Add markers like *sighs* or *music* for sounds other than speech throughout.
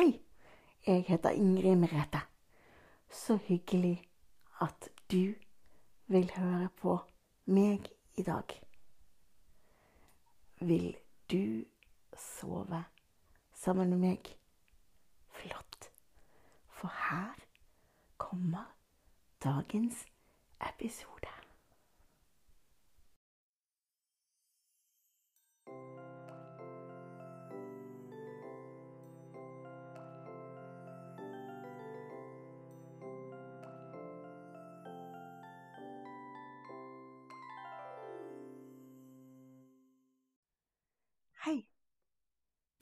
Hei, jeg heter Ingrid Merete. Så hyggelig at du vil høre på meg i dag. Vil du sove sammen med meg? Flott. For her kommer dagens episode.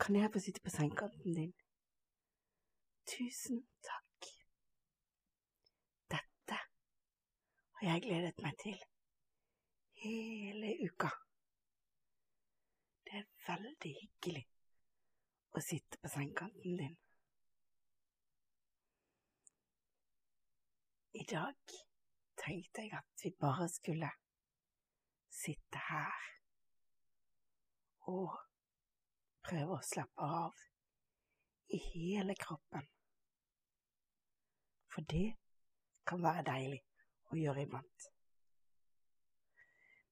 Kan jeg få sitte på sengekanten din? Tusen takk. Dette har jeg gledet meg til hele uka. Det er veldig hyggelig å sitte på sengekanten din. I dag tenkte jeg at vi bare skulle sitte her og prøve å slappe av i hele kroppen. For det kan være deilig å gjøre iblant.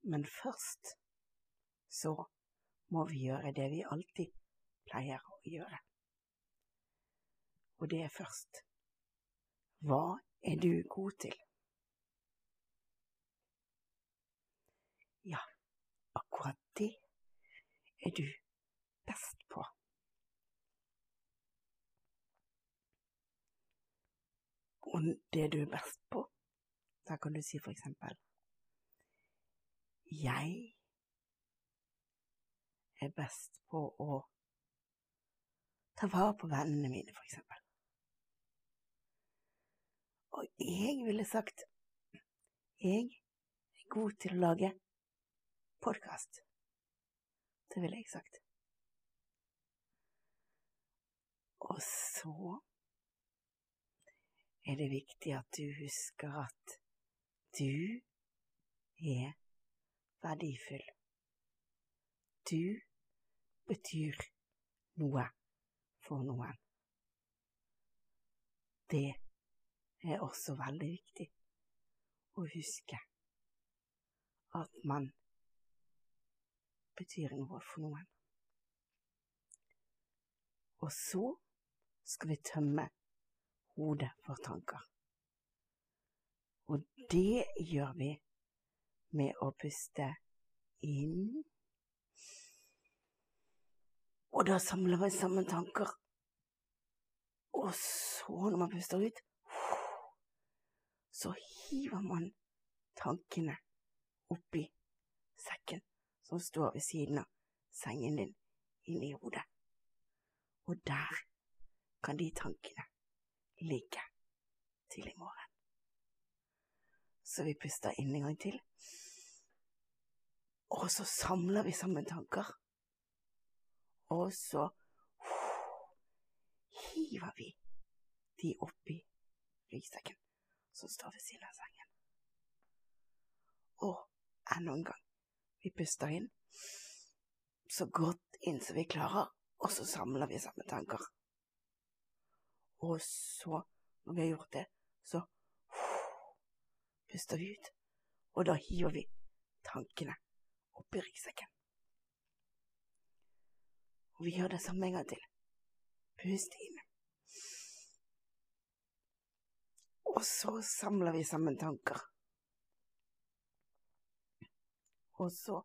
Men først så må vi gjøre det vi alltid pleier å gjøre. Og det er først hva er du god til? Ja, akkurat det er du best på. Og det du er best på, da kan du si for eksempel Jeg er best på å ta vare på vennene mine, for eksempel. Og jeg ville sagt jeg er god til å lage podkast. Det ville jeg sagt. Og så er det viktig at du husker at du er verdifull. Du betyr noe for noen. Det er også veldig viktig å huske at man betyr noe for noen. Og så skal vi tømme hodet for tanker. Og det gjør vi med å puste inn. Og da samler vi sammen tanker. Og så, når man puster ut, så hiver man tankene oppi sekken som står ved siden av sengen din, inni hodet. Og der kan de tankene ligge til i morgen. Så vi puster inn en gang til, og så samler vi sammen tanker. Og så hiver vi de oppi ryggsekken som står ved siden av sengen. Og enda en gang. Vi puster inn så godt inn som vi klarer, og så samler vi sammen tanker. Og så, når vi har gjort det, så *sighs* puster vi ut, og da hiver vi tankene oppi ryggsekken. Og vi gjør det samme en gang til. Pust inn. Og så samler vi sammen tanker. Og så,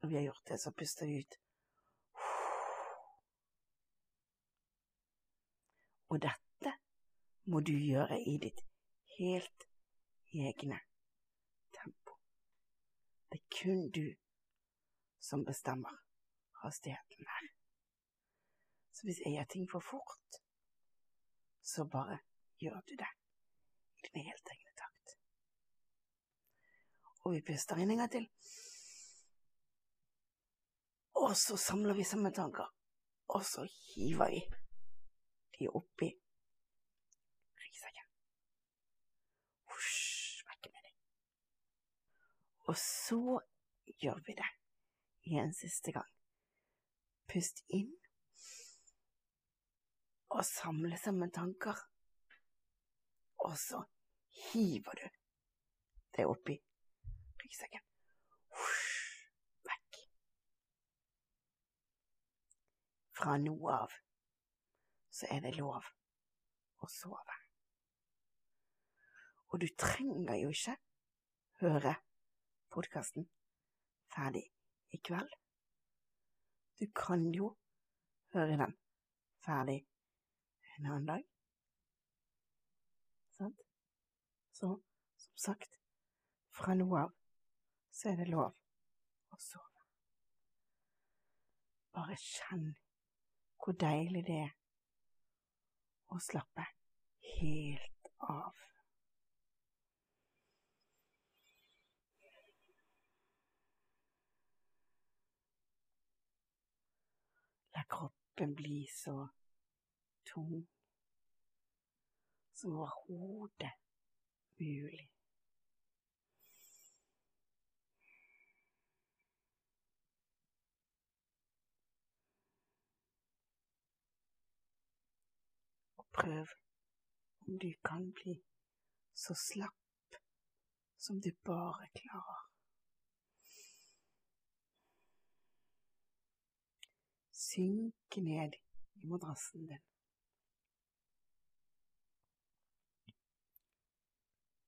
når vi har gjort det, så puster vi ut. Og dette må du gjøre i ditt helt egne tempo. Det er kun du som bestemmer hastigheten her. Så hvis jeg gjør ting for fort, så bare gjør du det i din helt egne takt. Og vi puster inn en gang til. Og så samler vi sammen tanker, og så hiver vi de er oppi ryggsekken. Husj, vekk med dem. Og så gjør vi det en siste gang. Pust inn, og samle sammen tanker. Og så hiver du det oppi ryggsekken. Vekk. Fra nå av så er det lov å sove. Og du trenger jo ikke høre podkasten ferdig i kveld. Du kan jo høre den ferdig en annen dag. Sant? Så, som sagt, fra nå av så er det lov å sove. Bare kjenn hvor deilig det er å slappe helt av. La kroppen bli så tung som overhodet mulig. Prøv om du kan bli så slapp som du bare klarer. Synk ned i madrassen din.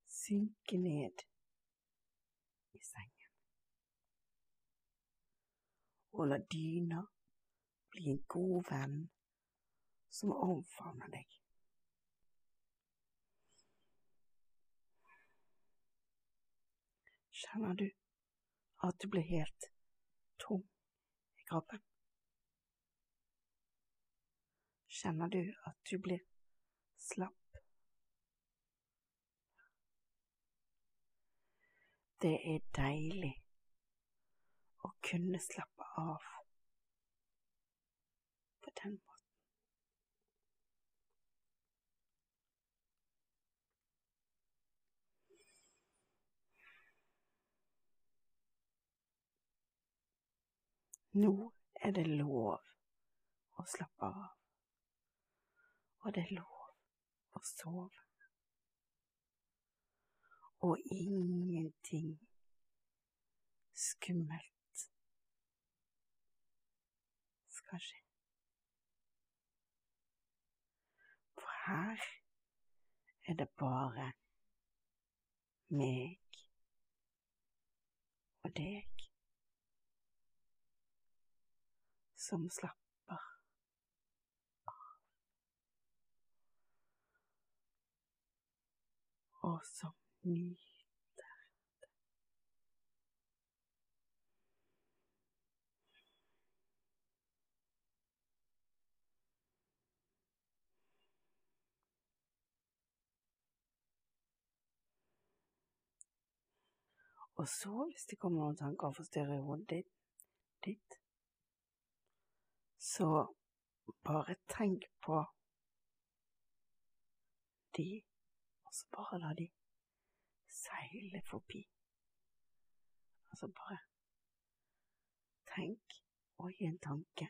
Synke ned i sengen. Og la dyna bli en god venn som omfavner deg. Kjenner du at du blir helt tom i kroppen? Kjenner du at du blir slapp? Det er deilig å kunne slappe av på den Nå er det lov å slappe av, og det er lov å sove. Og ingenting skummelt skal skje. For her er det bare meg og deg som slapper av. Og som nyter det. Og så, hvis det kommer noen tanker og forstyrrer hodet ditt, ditt så bare tenk på de, og så bare la de seile forbi. Altså bare tenk og gi en tanke,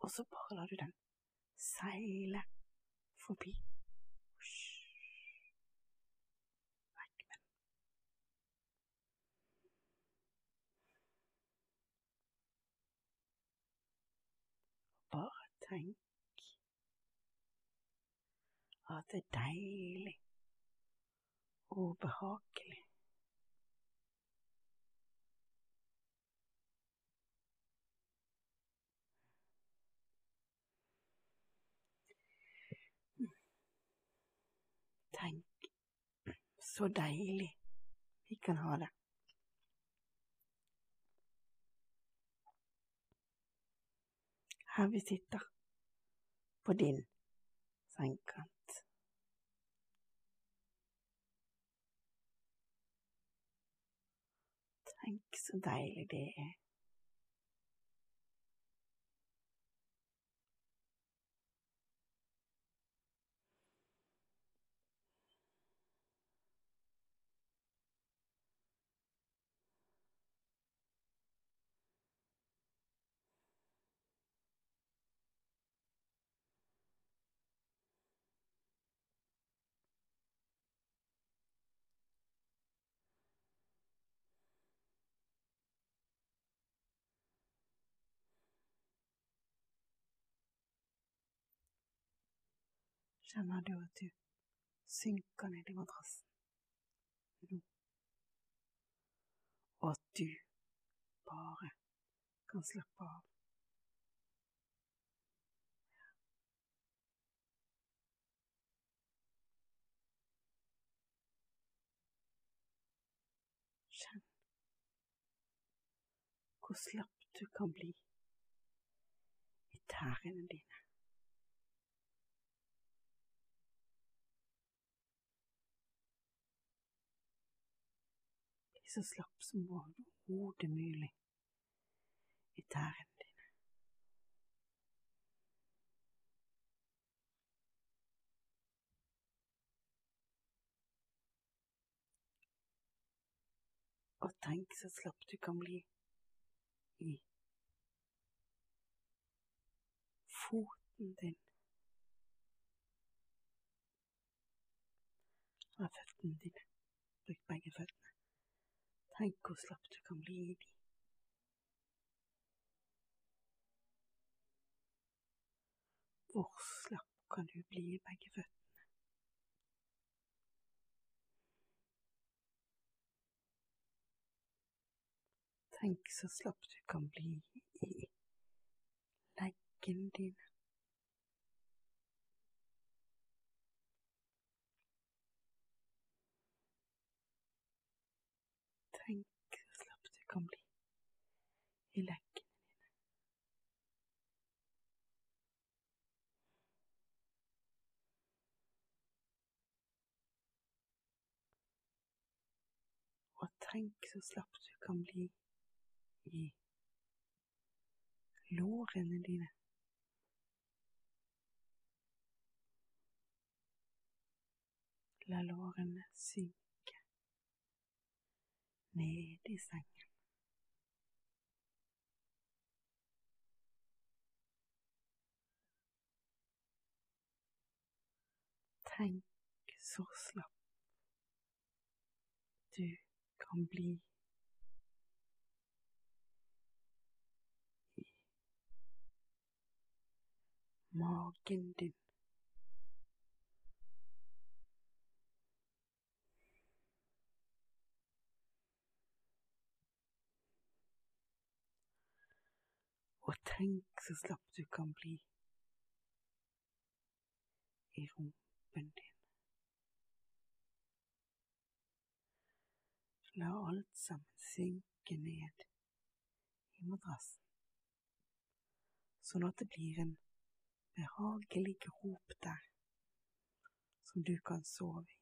og så bare lar du den seile forbi. Vekk med den. Bare tenk at det er deilig og behagelig. Tenk så deilig vi kan ha det. Her vi sitter, på din sengekant. Tenk så deilig det er. Kjenner du at du synker ned i madrassen nå, og at du bare kan slappe av. Kjenn hvor slapp du kan bli i tærne dine. Så slapp som overhodet mulig i tærne dine. Og tenk så slapp du kan bli i foten din. Av føttene dine. Bruk begge føttene. Tenk hvor slapp du kan bli i de. Hvor slapp kan du bli i begge føttene? Tenk så slapp du kan bli i leggene dine. Tenk så slapp du kan bli i leggene dine. Og tenk så slapp du kan bli i lårene dine. La lårene synke ned i sengen. Tenk så slapp du kan bli i magen din. Og tenk så slapp du kan bli i rumpen din. La alt sammen synke ned i madrassen, sånn at det blir en behagelig grop der som du kan sove i.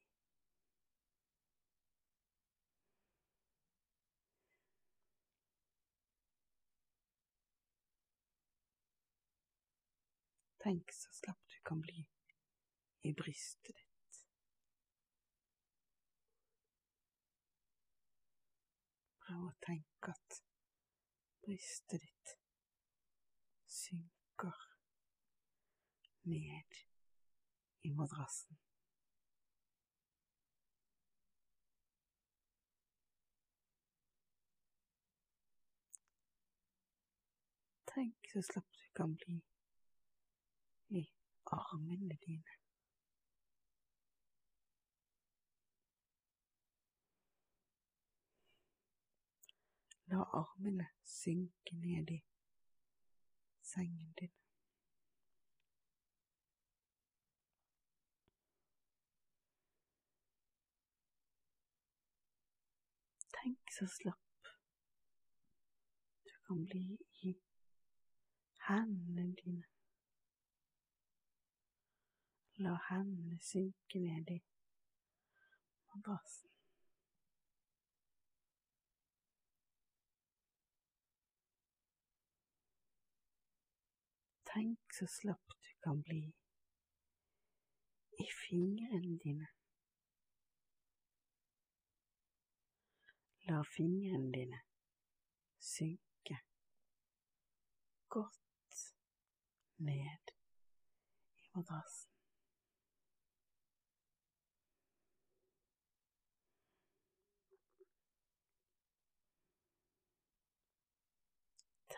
Tenk så slapp du kan bli i brystet ditt. Prøv å tenke at brystet ditt synker ned i madrassen. Tenk så slapp du kan bli armene dine. La armene synke ned i sengen din. Tenk så slapp du kan bli i hendene dine. La hendene synke ned i madrassen. Tenk så slapp du kan bli i fingrene dine. La fingrene dine synke godt ned i madrassen.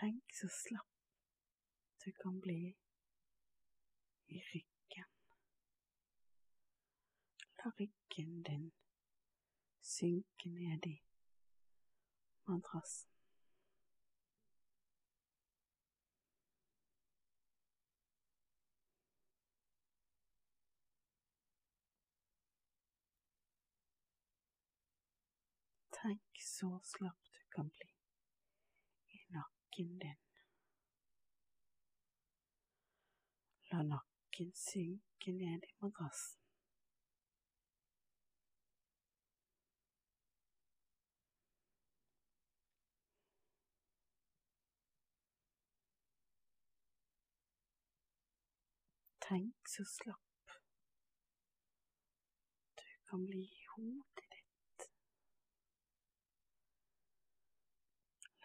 Tenk så slapp du kan bli i ryggen. La ryggen din synke ned i madrassen. Tenk så slapp du kan bli nakken din. La nakken synke ned i madrassen. Tenk så slapp du kan bli i hodet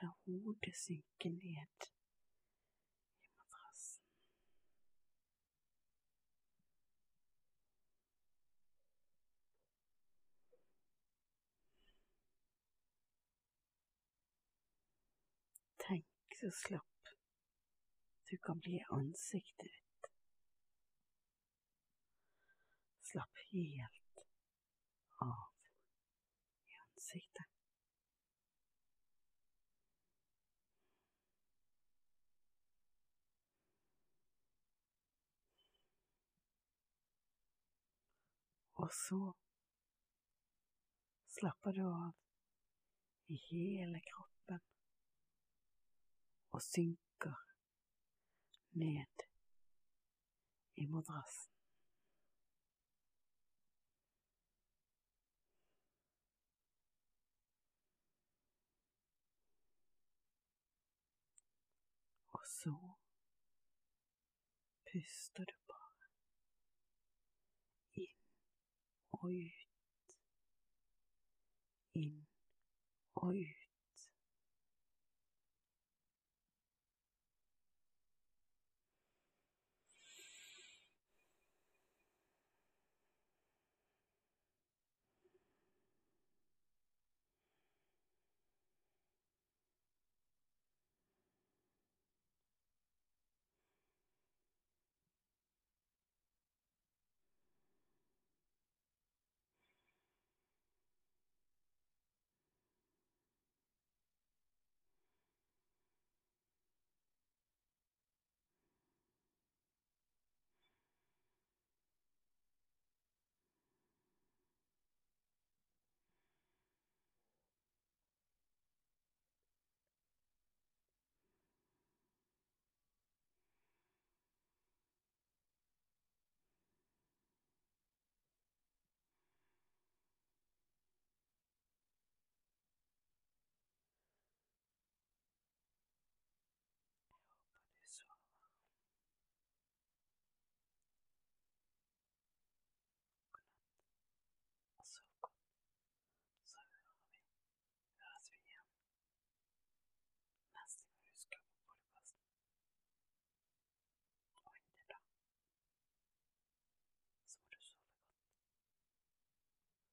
La hodet synke ned i madrassen. Tenk så slapp du kan bli i ansiktet ditt. Slapp helt av i ansiktet. Og så slapper du av i hele kroppen og synker ned i madrassen. Og så puster du bare inn og ut, inn og ut.